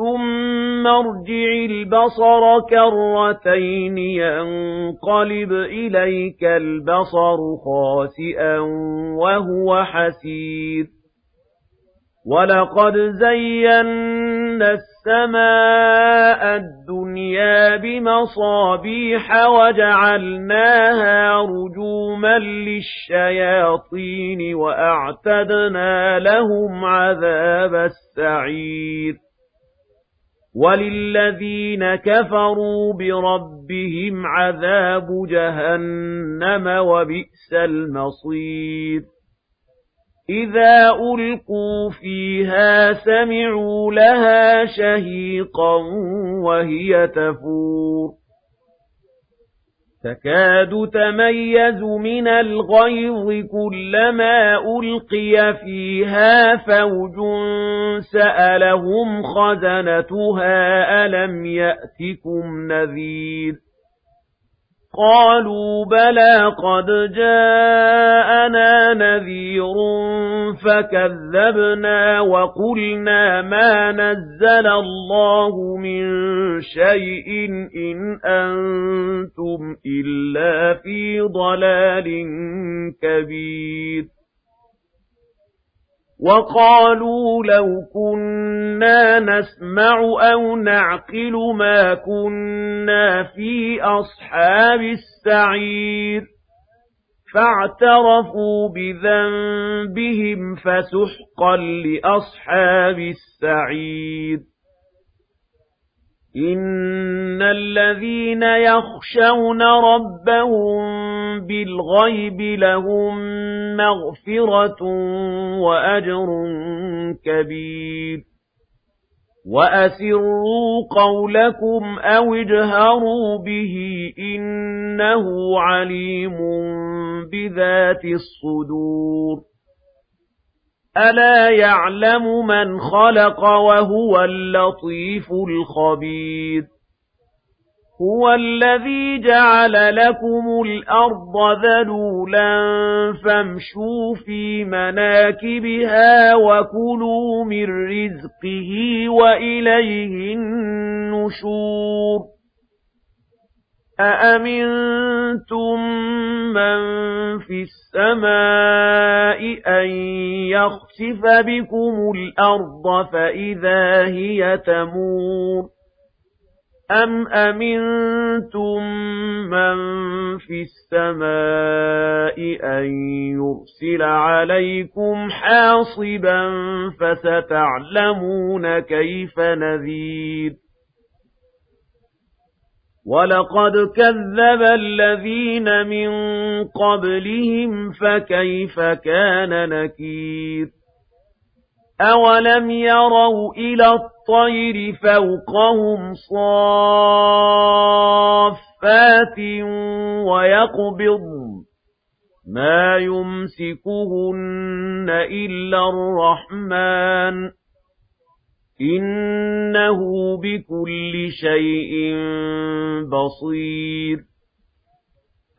ثُمَّ ارْجِعِ الْبَصَرَ كَرَّتَيْنِ يَنقَلِبْ إِلَيْكَ الْبَصَرُ خَاسِئًا وَهُوَ حَسِيرٌ وَلَقَدْ زَيَّنَّا السَّمَاءَ الدُّنْيَا بِمَصَابِيحَ وَجَعَلْنَاهَا رُجُومًا لِلشَّيَاطِينِ وَأَعْتَدْنَا لَهُمْ عَذَابَ السَّعِيرِ وَلِلَّذِينَ كَفَرُوا بِرَبِّهِمْ عَذَابُ جَهَنَّمَ وَبِئْسَ الْمَصِيرُ إِذَا أُلْقُوا فِيهَا سَمِعُوا لَهَا شَهِيقًا وَهِيَ تَفُورُ تكاد تميز من الغيظ كلما ألقي فيها فوج سألهم خزنتها ألم يأتكم نذير قالوا بلى قد جاءنا نذير فكذبنا وقلنا ما نزل الله من شيء إن أنتم إلا في ضلال كبير وَقَالُوا لَوْ كُنَّا نَسْمَعُ أَوْ نَعْقِلُ مَا كُنَّا فِي أَصْحَابِ السَّعِيرِ. فَاعْتَرَفُوا بِذَنبِهِمْ فَسُحْقًا لِأَصْحَابِ السَّعِيرِ. إِنَّ الَّذِينَ يَخْشَوْنَ رَبَّهُم بِالْغَيْبِ لَهُم مَّغْفِرَةٌ وَأَجْرٌ كَبِيرٌ. وَأَسِرُّوا قَوْلَكُمْ أَوِ اجْهَرُوا بِهِ إِنَّهُ عَلِيمٌ بِذَاتِ الصُّدُورِ. أَلَا يَعْلَمُ مَنْ خَلَقَ وَهُوَ اللَّطِيفُ الْخَبِيرُ. هُوَ الَّذِي جَعَلَ لَكُمُ الْأَرْضَ ذَلُولًا فَامْشُوا فِي مَنَاكِبِهَا وَكُلُوا مِن رِّزْقِهِ وَإِلَيْهِ النُّشُورُ أَأَمِنتُم مَّن فِي السَّمَاءِ أَن يَخْسِفَ بِكُمُ الْأَرْضَ فَإِذَا هِيَ تَمُورُ أَمْ أَمِنتُم مَّن فِي السَّمَاءِ أَن يُرْسِلَ عَلَيْكُمْ حَاصِبًا فَسَتَعْلَمُونَ كَيْفَ نَذِيرِ وَلَقَدْ كَذَّبَ الَّذِينَ مِن قَبْلِهِمْ فَكَيْفَ كَانَ نَكِيرِ أَوَلَمْ يَرَوْا إِلَى الطَّيْرِ فَوْقَهُمْ صَافَّاتٍ وَيَقْبِضْنَ مَا يُمْسِكُهُنَّ إِلَّا الرَّحْمَنُ إِنَّهُ بِكُلِّ شَيْءٍ بَصِيرٌ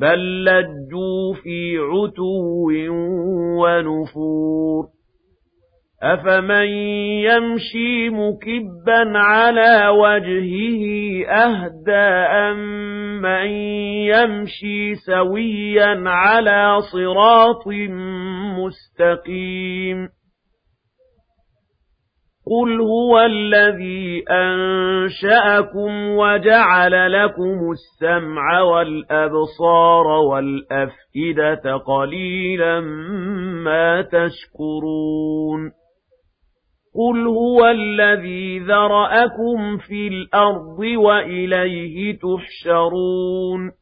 بَل لَّجُّوا فِي عُتُوٍّ وَنُفُورٍ أَفَمَن يَمْشِي مُكِبًّا عَلَى وَجْهِهِ أَهْدَىٰ أَمَّن يَمْشِي سَوِيًّا عَلَىٰ صِرَاطٍ مُّسْتَقِيمٍ قُلْ هُوَ الَّذِي أَنشَأَكُمْ وَجَعَلَ لَكُمُ السَّمْعَ وَالْأَبْصَارَ وَالْأَفْئِدَةَ قَلِيلًا مَّا تَشْكُرُونَ قُلْ هُوَ الَّذِي ذَرَأَكُمْ فِي الْأَرْضِ وَإِلَيْهِ تُحْشَرُونَ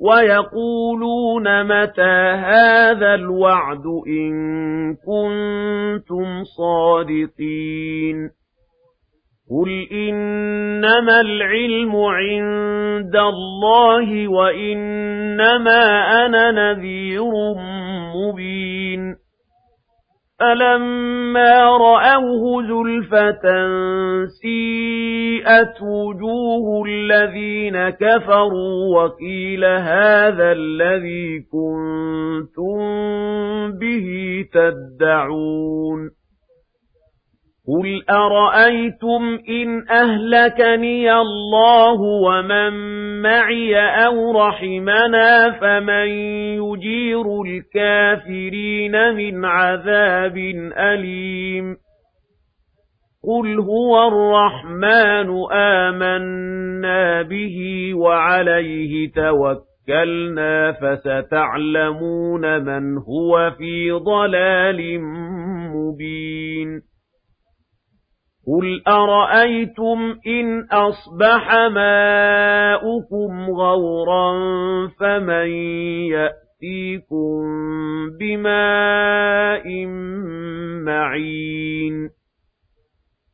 وَيَقُولُونَ مَتَىٰ هَٰذَا الْوَعْدُ إِن كُنتُمْ صَادِقِينَ قُلْ إِنَّمَا الْعِلْمُ عِندَ اللَّهِ وَإِنَّمَا أَنَا نَذِيرٌ مُّبِينٌ فَلَمَّا رَأَوْهُ زُلْفَةً سِيئَتْ وُجُوهُ الَّذِينَ كَفَرُوا وَقِيلَ هَٰذَا الَّذِي كُنتُم بِهِ تَدَّعُونَ قُلْ أَرَأَيْتُمْ إِنْ أَهْلَكَنِيَ اللَّهُ وَمَن مَّعِيَ أَوْ رَحِمَنَا فَمَن يُجِيرُ الْكَافِرِينَ مِنْ عَذَابٍ أَلِيمٍ قُلْ هُوَ الرَّحْمَٰنُ آمَنَّا بِهِ وَعَلَيْهِ تَوَكَّلْنَا فَسَتَعْلَمُونَ مَنْ هُوَ فِي ضَلَالٍ مُّبِينٍ قُلْ أَرَأَيْتُمْ إِنْ أَصْبَحَ مَاؤُكُمْ غَوْرًا فَمَن يَأْتِيكُم بِمَاءٍ مَّعِينٍ